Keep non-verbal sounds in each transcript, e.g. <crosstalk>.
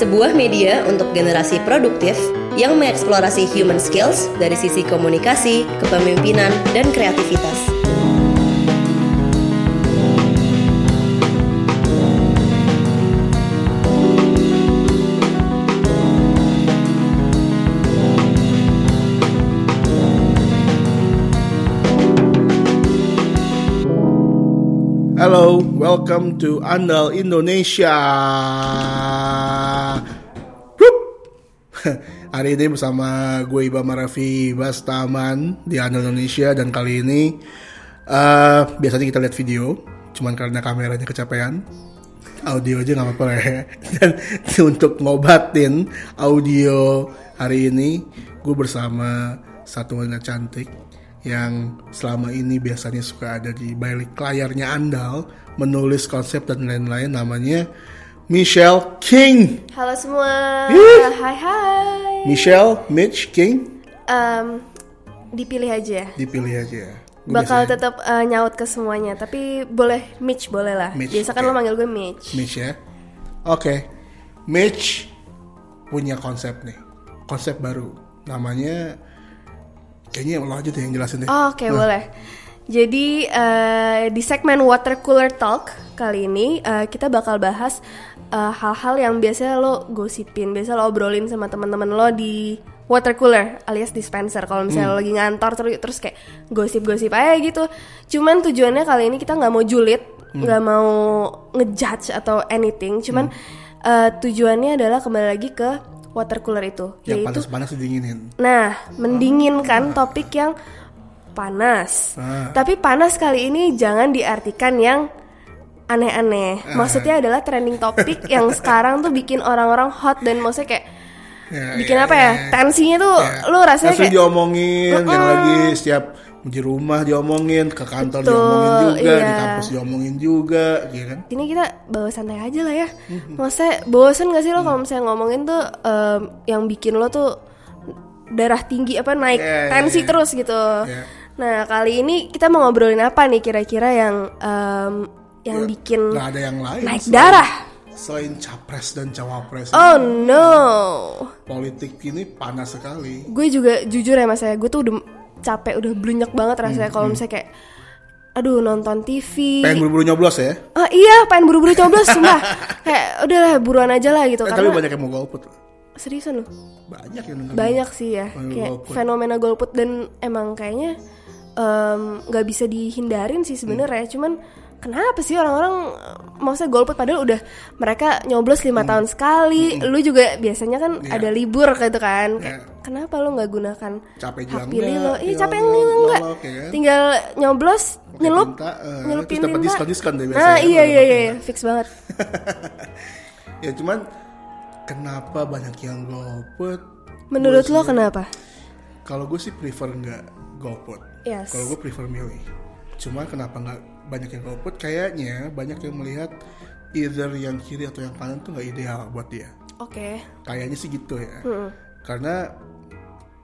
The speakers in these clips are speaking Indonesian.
Sebuah media untuk generasi produktif yang mengeksplorasi human skills dari sisi komunikasi, kepemimpinan, dan kreativitas. Hello, welcome to Andal Indonesia. <laughs> Hari ini bersama gue Iba Marafi Bastaman di Andal Indonesia. Dan kali ini eh, biasanya kita lihat video, cuman karena kameranya kecapean, audio aja nggak apa-apa ya. <laughs> Dan untuk ngobatin audio hari ini, gue bersama satu wanita cantik yang selama ini biasanya suka ada di balik layarnya Andal, menulis konsep dan lain-lain. Namanya Michelle King. Halo semua, Ih. hai hai. Michelle Mitch King Em, dipilih aja. dipilih aja. Gue Bakal biasanya tetap eh, nyaut ke semuanya, tapi boleh Mitch boleh lah. Mitch, Biasa kan oke. lo manggil gue Mitch. Mitch ya. Oke. Mitch punya konsep nih. Konsep baru. Namanya kayaknya lo aja deh yang jelasin deh. Oh, Oke boleh. Jadi eh, di segmen Water Cooler Talk kali ini eh, kita bakal bahas eh, hal-hal yang biasanya lo gosipin, biasa lo obrolin sama teman-teman lo di water cooler alias dispenser. Kalau misalnya lo lagi ngantor terus terus kayak gosip-gosip aja gitu. Cuman tujuannya kali ini kita nggak mau julid, nggak mau ngejudge atau anything. Cuman eh, tujuannya adalah kembali lagi ke water cooler itu, yang yaitu panas-panas dinginin. Nah, mendinginkan topik yang panas. Ah. Tapi panas kali ini jangan diartikan yang aneh-aneh. Ah. Maksudnya adalah trending topik <laughs> yang sekarang tuh bikin orang-orang hot dan maksudnya kayak Ya, bikin ya, apa ya, ya? ya. Tensinya tuh Ya. lu rasanya Langsung kayak diomongin yang Mm-mm. lagi setiap di rumah diomongin, ke kantor Betul, diomongin juga, di iya. kampus diomongin juga, gitu kan? ini kita bawa santai aja lah ya. Mm-hmm. Maksudnya bosen gak sih lo Mm. kalau misalnya ngomongin tuh em, yang bikin lo tuh darah tinggi apa naik Ya, ya, tensi ya. terus gitu. Ya. Nah kali ini kita mau ngobrolin apa nih kira-kira yang em, yang bikin Nggak ada yang lain. naik selain- darah? Selain capres dan cawapres, Oh no, politik ini panas sekali. gue juga jujur ya mas ya, gue tuh udah capek, udah blunyak banget rasanya kalau misalnya kayak, aduh nonton TV. Hmm, Pengen buru-buru nyoblos ya? Ah, iya, pengen buru-buru coblos, sumpah. <laughs> kayak udahlah buruan aja lah gitu Eh, tapi karena banyak yang mau golput. seriusan loh. Banyak yang. Banyak sih ya, kayak golput. fenomena golput dan emang kayaknya nggak bisa dihindarin sih sebenarnya. Hmm. Cuman kenapa sih orang-orang eh, maksudnya golput padahal udah mereka nyoblos lima tahun sekali. Lu juga biasanya kan Hmm. Iya. ada libur gitu kan. Iya. Kenapa lu nggak gunakan Capek hak pilih lo? Iya tinggal capek enggak enggak. nyolok, ya? Tinggal nyoblos, Pakai nyelup, tinta, eh, nyelupin terus dapat deh Nah biasanya, iya kalau iya pakai. iya fix banget. <laughs> Ya cuman kenapa banyak yang golput? Menurut Gua lo sih- kenapa? Kalau gue sih prefer nggak golput. Yes. Kalau gue prefer milih. Cuma kenapa nggak banyak yang golput? Kayaknya banyak yang melihat either yang kiri atau yang kanan tuh nggak ideal buat dia. Oke. Kayaknya sih gitu ya. Hmm. Karena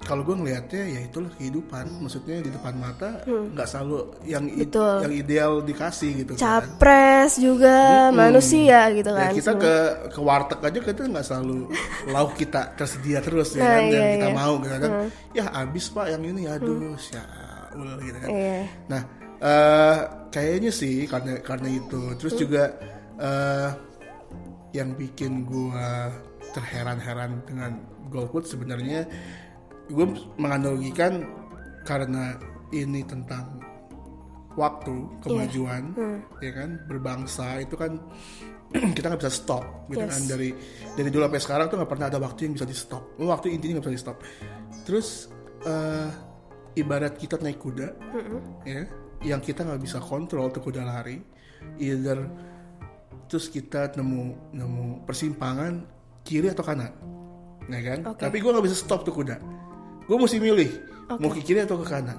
kalau gue ngelihatnya ya itulah kehidupan. Maksudnya di depan mata nggak selalu yang Hmm. Betul. yang ideal dikasih gitu kan. Capres juga manusia gitu Ya kan. kita semua. ke ke warteg aja kita nggak selalu <laughs> lauk kita tersedia terus ya Nah, kan yang iya, kita iya. mau gitu kan. Ya habis pak yang ini aduh syaul gitu kan. Iya. Nah eh kayaknya sih karena karena itu. Terus juga eh yang bikin gua terheran-heran dengan golput sebenarnya gue menganalogikan karena ini tentang waktu kemajuan ya kan? Berbangsa itu kan <clears throat> kita nggak bisa stop gitu Yes. kan dari dari dulu sampai sekarang tuh nggak pernah ada waktu yang bisa di stop waktu intinya nggak bisa di stop terus eh, ibarat kita naik kuda ya yang kita nggak bisa kontrol tuh kuda lari either terus kita nemu nemu persimpangan kiri atau kanan ya kan Oke. tapi gue nggak bisa stop tuh kuda gue mesti milih mau ke kiri atau ke kanan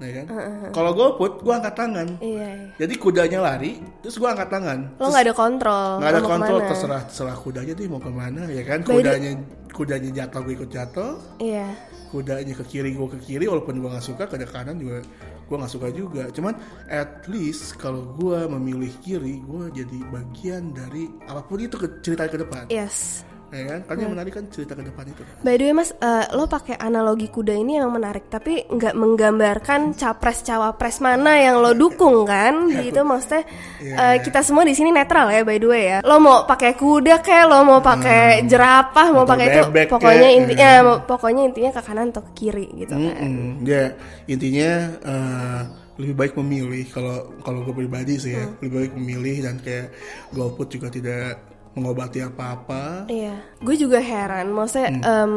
ya kan kalau gue put gue angkat tangan Iya. iya. jadi kudanya lari terus gue angkat tangan Lo nggak ada kontrol. nggak ada kontrol ke mana. terserah terserah kudanya dia mau ke mana ya kan kudanya kudanya jatuh gue ikut jatuh Iya. Kudanya ke kiri gue ke kiri walaupun gue nggak suka ke kanan juga gue nggak suka juga cuman at least kalau gue memilih kiri gue jadi bagian dari apa pun itu ke cerita ke depan Yes. Ya kan? Karena yang menarik kan cerita ke depan itu. By the way mas, eh, lo pakai analogi kuda ini emang menarik, tapi nggak menggambarkan capres cawapres mana yang lo dukung kan? Di itu maksudnya eh, kita semua di sini netral ya by the way ya. Lo mau pakai kuda kayak lo mau pakai jerapah, mau pakai itu, pokoknya kek, intinya ya. mau- pokoknya intinya ke kanan atau ke kiri gitu kan. Mm-mm. Ya intinya eh, lebih baik memilih kalau kalau gue pribadi sih ya lebih baik memilih dan kayak golput juga tidak mengobati apa-apa. Iya, gue juga heran. Maksudnya, Hmm. em,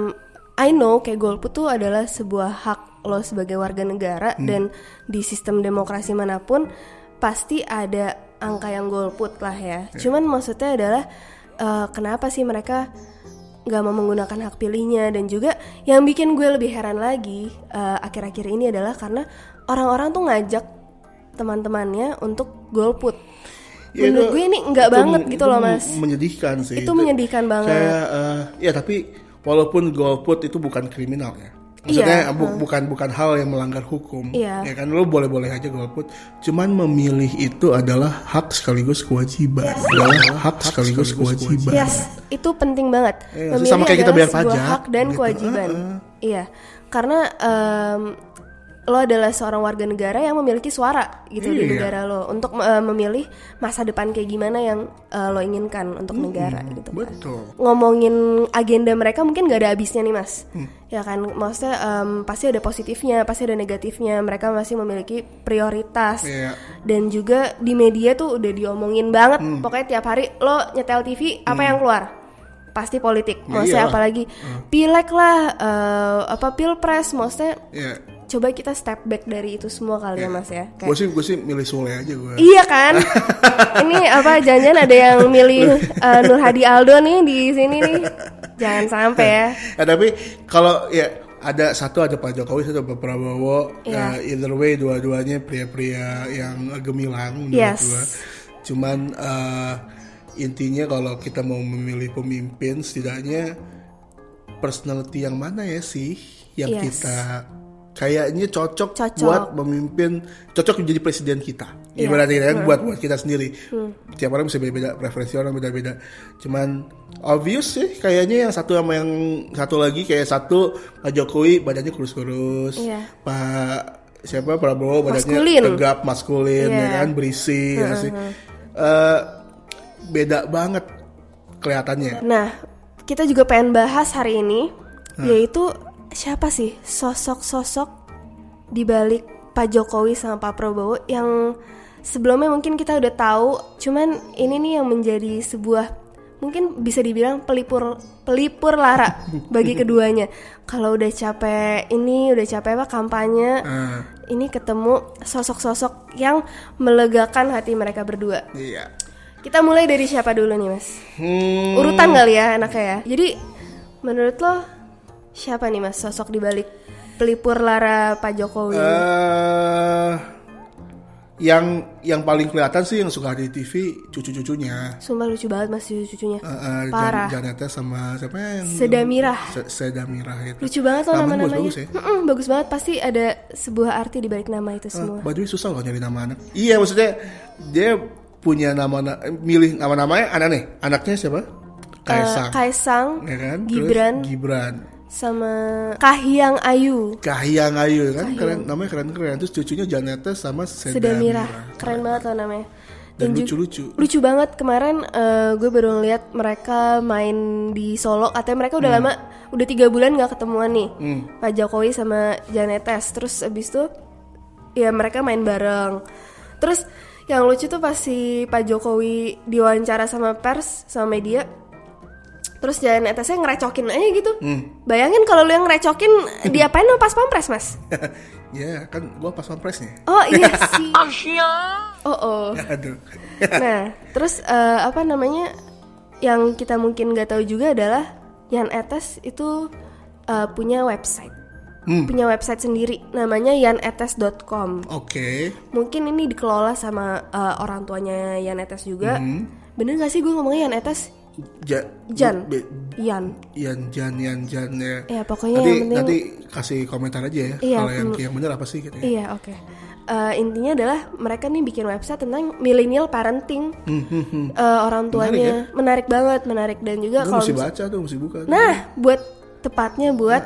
I know kayak golput tuh adalah sebuah hak lo sebagai warga negara Hmm. dan di sistem demokrasi mana pun pasti ada angka yang golput lah ya. Cuman maksudnya adalah eh, kenapa sih mereka nggak mau menggunakan hak pilihnya dan juga yang bikin gue lebih heran lagi eh, akhir-akhir ini adalah karena orang-orang tuh ngajak teman-temannya untuk golput. Ya, Menurut itu- gue ini enggak itu banget gitu itu loh mas. Menyedihkan sih. Itu menyedihkan banget. Kayak eh, ya tapi walaupun golput itu bukan kriminal ya. Maksudnya Iya, bu- bukan bukan hal yang melanggar hukum. Iya. Ya kan lo boleh-boleh aja golput. Cuman memilih itu adalah hak sekaligus kewajiban. Adalah hak sekaligus kewajiban. Yes, itu penting banget. Iya, Memilih sama kayak kita bayar pajak, hak dan gitu. kewajiban. Heeh. Iya, karena em, lo adalah seorang warga negara yang memiliki suara gitu di Iya. negara lo untuk eh, memilih masa depan kayak gimana yang eh, lo inginkan untuk negara gitu. kan. Betul. Ngomongin agenda mereka mungkin gak ada habisnya nih mas, Hmm. ya kan? Maksudnya em, pasti ada positifnya, pasti ada negatifnya. Mereka masih memiliki prioritas Iya. dan juga di media tuh udah diomongin banget Hmm. pokoknya tiap hari lo nyetel TV apa yang keluar pasti politik maksudnya iyalah. apalagi pileg lah eh, apa pilpres maksudnya Iya. Coba kita step back dari itu semua kali ya mas ya Gue kayak sih gue sih milih Sule aja gue. iya kan <laughs> ini apa jangan ada yang milih eh, Nur Hadi Aldo nih di sini nih jangan sampai ya Ya, <laughs> tapi kalau ya ada satu ada Pak Jokowi satu Pak Prabowo Iya. ya, either way dua-duanya pria-pria yang gemilang menurut Yes. Cuman eh, intinya kalau kita mau memilih pemimpin setidaknya personality yang mana ya sih yang Yes. kita kayaknya cocok, Cocok. buat memimpin cocok menjadi presiden kita. Iya. ibaratnya ya, buat buat kita sendiri. Tiap orang bisa beda-beda preferensi orang beda-beda. Cuman obvious sih kayaknya yang satu sama yang satu lagi kayak satu Pak Jokowi badannya kurus-kurus. Iya. Pak siapa? Prabowo badannya Maskulin. tegap maskulin ya Iya. kan berisi ya sih. Eh, beda banget kelihatannya. Nah, kita juga pengen bahas hari ini yaitu siapa sih sosok-sosok di balik Pak Jokowi sama Pak Prabowo yang sebelumnya mungkin kita udah tahu, cuman ini nih yang menjadi sebuah mungkin bisa dibilang pelipur pelipur lara bagi keduanya. <laughs> Kalau udah capek ini, udah capek apa kampanye, Ah, ini ketemu sosok-sosok yang melegakan hati mereka berdua. iya Kita mulai dari siapa dulu nih, Mas? Hmm, urutan kali ya enaknya ya. Jadi menurut lo siapa nih mas sosok di balik pelipur lara Pak Jokowi? eh yang yang paling kelihatan sih yang suka di TV cucu-cucunya Sumpah lucu banget mas cucunya. Eh, eh, Jan- Parah. Janeta sama siapa yang Sedamirah. Se- Sedamirah itu Lucu banget loh Namanya nama-namanya. bagus-bagus ya. Mm-mm, bagus banget pasti ada sebuah arti di balik nama itu semua. The way, susah loh nyari nama anak iya maksudnya dia punya nama milih nama-namanya aneh anaknya siapa Kaisang Eh, Kaisang, ya kan Terus Gibran, Gibran sama Kahiyang Ayu, Kahiyang Ayu kan? Keren namanya keren keren. Terus cucunya Janeta sama Sedamirah, Sedamirah keren banget loh namanya. dan lucu-lucu. lucu banget. Kemarin eh, gue baru ngeliat mereka main di Solo. Katanya mereka udah lama udah tiga bulan nggak ketemuan nih. Pak Jokowi sama Janetes terus abis itu ya mereka main bareng. Terus yang lucu tuh pas si Pak Jokowi diwawancara sama pers sama media terus Janetesnya ngerecokin aja gitu bayangin kalau lu yang ngerecokin <laughs> diapain sama pas pampres mas <laughs> ya kan gua pas presnya oh iya <laughs> sih oh oh aduh Nah, terus eh, apa namanya yang kita mungkin nggak tahu juga adalah Yan Etes itu eh, punya website, Hmm. punya website sendiri, namanya yanetes.com. oke Mungkin ini dikelola sama eh, orang tuanya Yan Etes juga. Hmm. Bener gak sih gue ngomongnya Yan Etes? Ja, Jan. be- Yan. Yan Jan Yan Jan ya. Ya pokoknya nanti yang penting. nanti kasih komentar aja ya Iya, kalau yang hmm. yang bener apa sih gitu ya. Iya oke. eh, intinya adalah mereka nih bikin website tentang millennial parenting Hmm, Eh, orang tuanya menarik, banget menarik dan juga kalau mesti baca tuh, mesti buka. nah buat tepatnya buat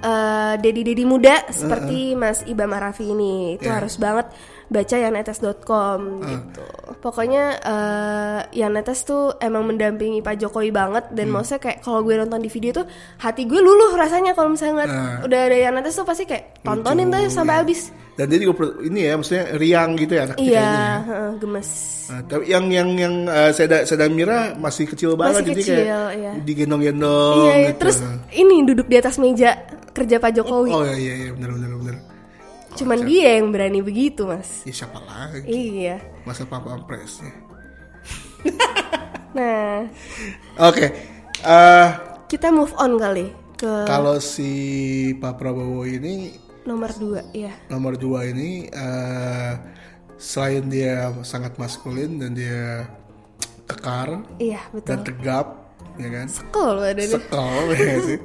eh, dedi-dedi muda seperti Mas Ibam Arafi ini itu Ya. harus banget baca yanetes.com gitu pokoknya eh Yanetes tuh emang mendampingi Pak Jokowi banget dan Hmm. maksudnya kayak kalau gue nonton di video tuh hati gue luluh rasanya kalau misalnya ngeliat Nah. udah ada Yanetes tuh pasti kayak tontonin tuh sampai ya. habis Dan dia juga ini ya, maksudnya riang gitu ya anaknya iya heeh, gemes Nah, tapi yang yang yang uh, Seda Seda Mira masih kecil banget Masih jadi kecil, kayak iya. digendong-gendong iya iya. gitu. terus ini duduk di atas meja kerja Pak Jokowi Oh iya iya iya benar benar benar. Cuman dia yang berani begitu mas. Ya siapa lagi? iya. Masa Papa Presnya. <laughs> nah. Oke. eh, kita move on kali ke kalau si Pak Prabowo ini nomor dua ya nomor dua ini eh, selain dia sangat maskulin dan dia kekar iya dan betul tegap ya kan? Ada nih sekol ya sih?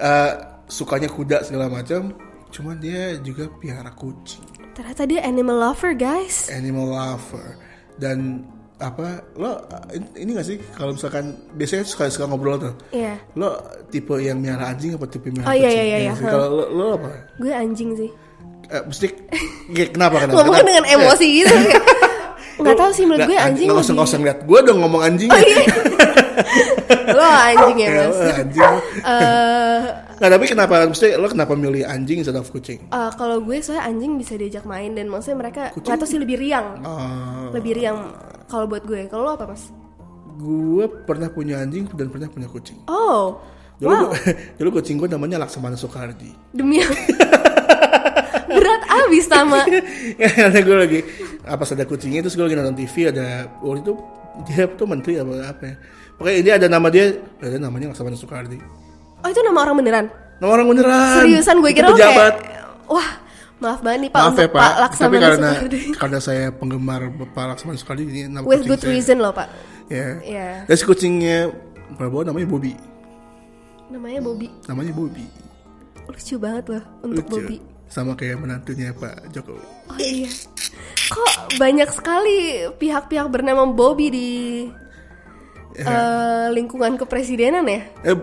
Eh, sukanya kuda segala macam cuman dia juga piara kucing. Ternyata dia animal lover guys. Animal lover. Dan apa lo in- ini gak sih? Kalau misalkan biasanya suka suka ngobrol tuh. Iya. Lo tipe yang miara anjing apa tipe miara Oh, iya, kucing? iya, iya, Ya iya. sih? kalau lo, lo apa? Gue anjing sih. Eh, mesti ya, kenapa kenapa? Kenapa? dengan emosi gitu kayak, <laughs> nggak tahu sih menurut gue anjing nggak usah nggak usah ngeliat gue dong ngomong anjing Oh, iya. <laughs> lo anjing ya <laughs> Ya, mas. Anjing. Eh, nggak tapi kenapa mesti lo kenapa milih anjing instead of kucing? Eh, kalau gue soalnya anjing bisa diajak main dan maksudnya mereka nggak tahu sih lebih riang. Eh, lebih riang kalau buat gue. Kalau lo apa mas? Gue pernah punya anjing dan pernah punya kucing. Oh dulu wow. gua- <laughs> dulu kucing gue namanya Laksamana Soekardi demi <laughs> berat abis nama karena gue lagi. Apa ada kucingnya terus gue lagi nonton TV ada waktu itu dia tuh menteri apa apa ya. Pokoknya ini ada nama dia ada namanya Laksamana Soekardi oh itu nama orang beneran? Nama orang beneran. Seriusan gue kira pejabat kayak wah maaf banget nih pak maaf untuk ya pak, tapi Laksamana karena Soekardi. <laughs> karena saya penggemar Bapak Laksamana Soekardi ini nama with good saya. reason loh pak. Ya. Iya. dan si kucingnya Prabowo namanya Bobby. Namanya Bobby. Namanya Bobby. Lucu banget loh untuk Lucu. Bobby. Sama kayak menantunya Pak Jokowi. Oh iya. Kok banyak sekali pihak-pihak bernama Bobby di eh, lingkungan kepresidenan ya? Eh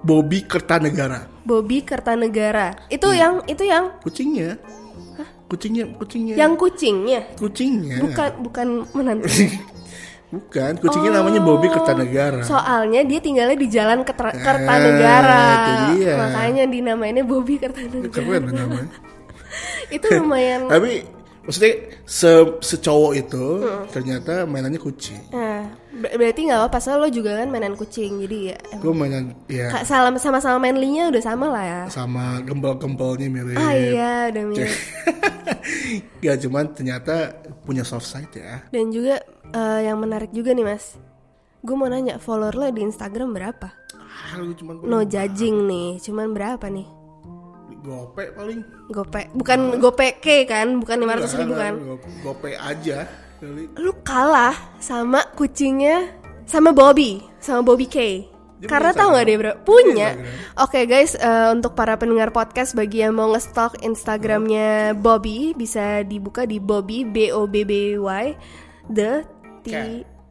Bobby Kertanegara. Bobby Kertanegara. Itu Hmm. yang itu yang? Kucingnya. Kucingnya kucingnya. Yang kucingnya? Kucingnya. Bukan bukan menantu. <laughs> Bukan kucingnya namanya Bobby Kertanegara. soalnya dia tinggalnya di jalan Ketra- Kertanegara. Eh, itu dia. makanya dinamainnya Bobby Kertanegara. Keren namanya. <laughs> Itu lumayan <laughs> tapi maksudnya se secowok itu Hmm. ternyata mainannya kucing. Nah, ber- berarti nggak apa-apa soalnya lo juga kan mainan kucing jadi ya gue mainan ya salam sama-sama manly-nya udah sama lah ya? Sama gembel-gembelnya mirip. Ah iya udah mirip. <laughs> Ya cuman ternyata punya soft side ya. Dan juga eh, yang menarik juga nih mas. Gue mau nanya follower lo di Instagram berapa? Ah, lu cuman no judging nih cuman berapa nih gope paling. Gope bukan gope K kan bukan 500 ribu Enggak, kan? go- gope aja kali. Lu kalah sama kucingnya sama Bobby sama Bobby K. Dia karena tahu nggak dia Instagram? bro punya oke guys eh, untuk para pendengar podcast bagi yang mau nge-stalk instagramnya Bobby bisa dibuka di Bobby B O B B Y the T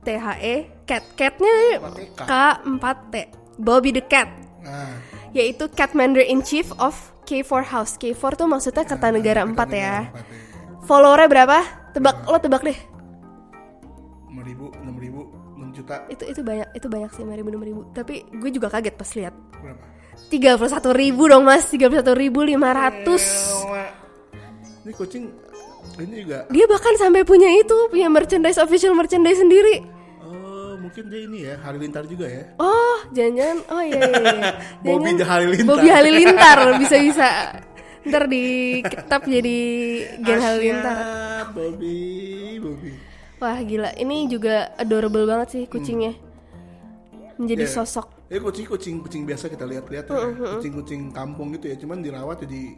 T H E cat catnya K. 4 T. Bobby the cat. Nah yaitu cat commander in chief of K4 House. K4 tuh maksudnya Kertanegara 4 ya. empat ya. followernya berapa? Tebak lo tebak deh. Lima ribu enam ribu enam juta. Itu itu banyak itu banyak sih 5000 6000 tapi gue juga kaget pas lihat. Berapa? 31.000 ribu dong mas. 31.500 ini kucing ini juga dia bahkan sampai punya itu punya merchandise official merchandise sendiri mungkin dia ini ya Halilintar juga ya oh jangan-jangan oh iya iya, iya. <laughs> Bobby Halilintar. Bobby Halilintar bisa bisa ntar di kitab jadi Gen Halilintar Bobby Bobby wah gila ini juga adorable banget sih kucingnya menjadi Ya. sosok Ya kucing kucing kucing biasa kita lihat-lihat ya. Kucing kucing kampung gitu ya. Cuman dirawat jadi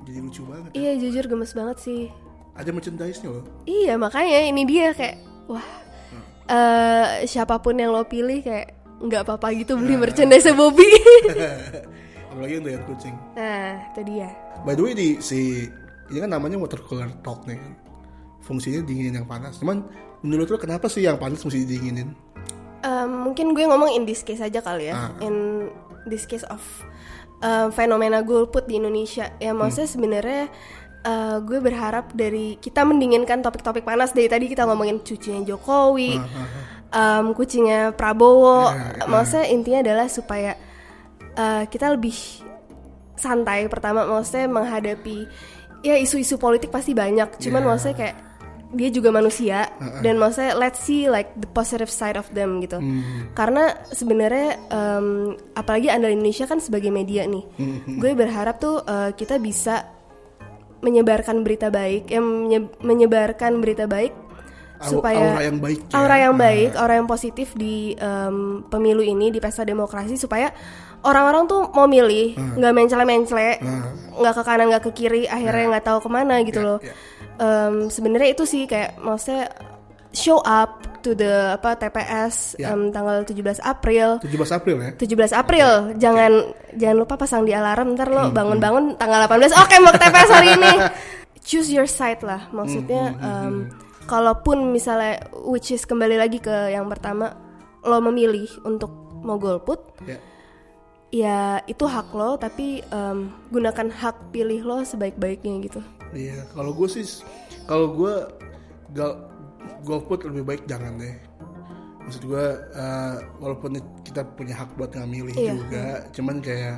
jadi lucu banget. iya jujur gemes banget sih Ada merchandise-nya loh. Iya makanya ini dia kayak wah eh siapa pun yang lo pilih kayak nggak apa-apa gitu beli merchandise Bobby. <laughs> Apalagi yang doyan kucing. nah itu dia. By the way di si ini kan namanya water cooler talk nih kan. Fungsinya dinginin yang panas. Cuman menurut lo kenapa sih yang panas mesti dinginin? Um, mungkin gue ngomong in this case aja kali ya. Ah. In this case of um, fenomena golput di Indonesia. Ya maksudnya Hmm. sebenarnya uh, gue berharap dari kita mendinginkan topik-topik panas dari tadi kita ngomongin cucinya Jokowi, um, kucingnya Prabowo. Ya, ya. Maksudnya intinya adalah supaya uh, kita lebih santai. Pertama maksudnya menghadapi ya isu-isu politik pasti banyak. Cuman Ya. maksudnya kayak dia juga manusia dan maksudnya let's see like the positive side of them gitu karena sebenarnya em, apalagi andal Indonesia kan sebagai media nih gue berharap tuh eh, kita bisa menyebarkan berita baik yang menye- menyebarkan berita baik supaya aura yang baik ya. aura yang Nah. baik aura yang positif di em, pemilu ini di pesta demokrasi supaya orang-orang tuh mau milih nggak mencele-mencele nggak ke kanan nggak ke kiri akhirnya nggak tahu ke mana gitu loh ya. Em, sebenarnya itu sih kayak maksudnya show up to the apa TPS Ya. em, tanggal 17 April. 17 April ya. 17 April. Jangan jangan lupa pasang di alarm ntar Hmm, lo bangun-bangun tanggal 18 oke mau ke TPS hari ini. <laughs> Choose your side lah. Maksudnya Hmm, em, kalaupun misalnya which is kembali lagi ke yang pertama lo memilih untuk mau golput Ya. ya itu hak lo tapi em, gunakan hak pilih lo sebaik-baiknya gitu. Iya, kalau gue sih, kalau gue gal golput lebih baik jangan deh. Maksud gue, eh, walaupun kita punya hak buat nggak milih Iya. juga, cuman kayak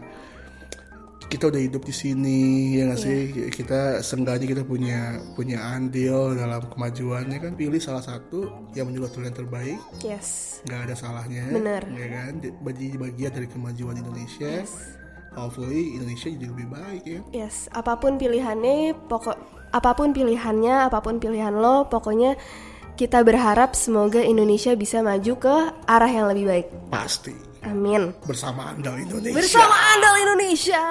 kita udah hidup di sini ya nggak Iya. sih kita seenggaknya kita punya punya andil dalam kemajuannya kan pilih salah satu yang menurut lo yang terbaik yes nggak ada salahnya Bener. ya kan bagi bagian dari kemajuan Indonesia hopefully Indonesia jadi lebih baik ya Yes, apa pun pilihannya, pokok apa pun pilihannya, apa pun pilihan lo, pokoknya kita berharap semoga Indonesia bisa maju ke arah yang lebih baik. pasti Amin. bersama andal Indonesia Bersama Andal Indonesia.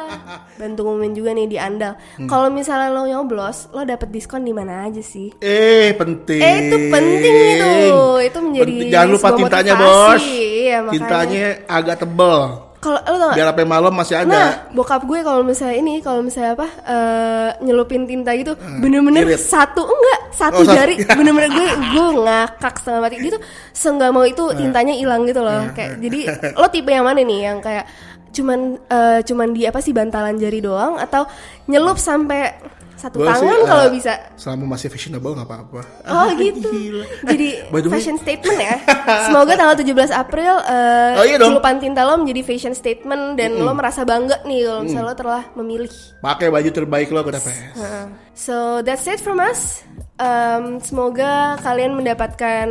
<laughs> Bantu ngumumin juga nih di Andal. Kalau misalnya lo nyoblos, lo dapet diskon di mana aja sih? Eh penting. Eh, itu penting itu. Itu menjadi Penting. Jangan lupa tintanya bos. Iya, makanya. Tintanya agak tebel. Kalau lo tau gak? Biar sampai malam masih ada. Nah, bokap gue kalau misalnya ini, kalau misalnya apa, eh, nyelupin tinta gitu, bener-bener irit. satu enggak, satu Oh, satu. jari, <laughs> bener-bener gue gue ngakak setengah mati. Dia tuh seenggak mau itu tintanya hilang gitu loh. Kayak jadi lo tipe yang mana nih yang kayak cuman eh, cuman di apa sih bantalan jari doang atau nyelup sampai satu tangan eh, kalau bisa. Selama masih fashionable nggak apa-apa. Oh Ah, <laughs> gitu. gila. Jadi way- fashion statement ya. Semoga tanggal 17 April eh Oh, iya celupan tinta lo menjadi fashion statement dan lo merasa bangga nih kalau misalnya lo telah memilih. Pakai baju terbaik lo ke TPS. Heeh. So that's it from us. Um, semoga kalian mendapatkan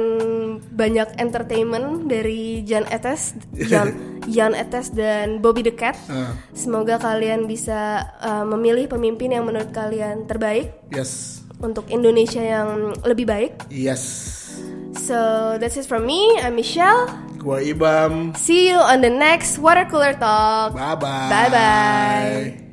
banyak entertainment dari Jan Etes, Jan, <laughs> Jan Etes dan Bobby the Cat. Ah. Semoga kalian bisa uh, memilih pemimpin yang menurut kalian terbaik Yes. untuk Indonesia yang lebih baik. Yes. So that's it from me. I'm Michelle. Gua Ibam. See you on the next water cooler talk. Bye bye. Bye bye.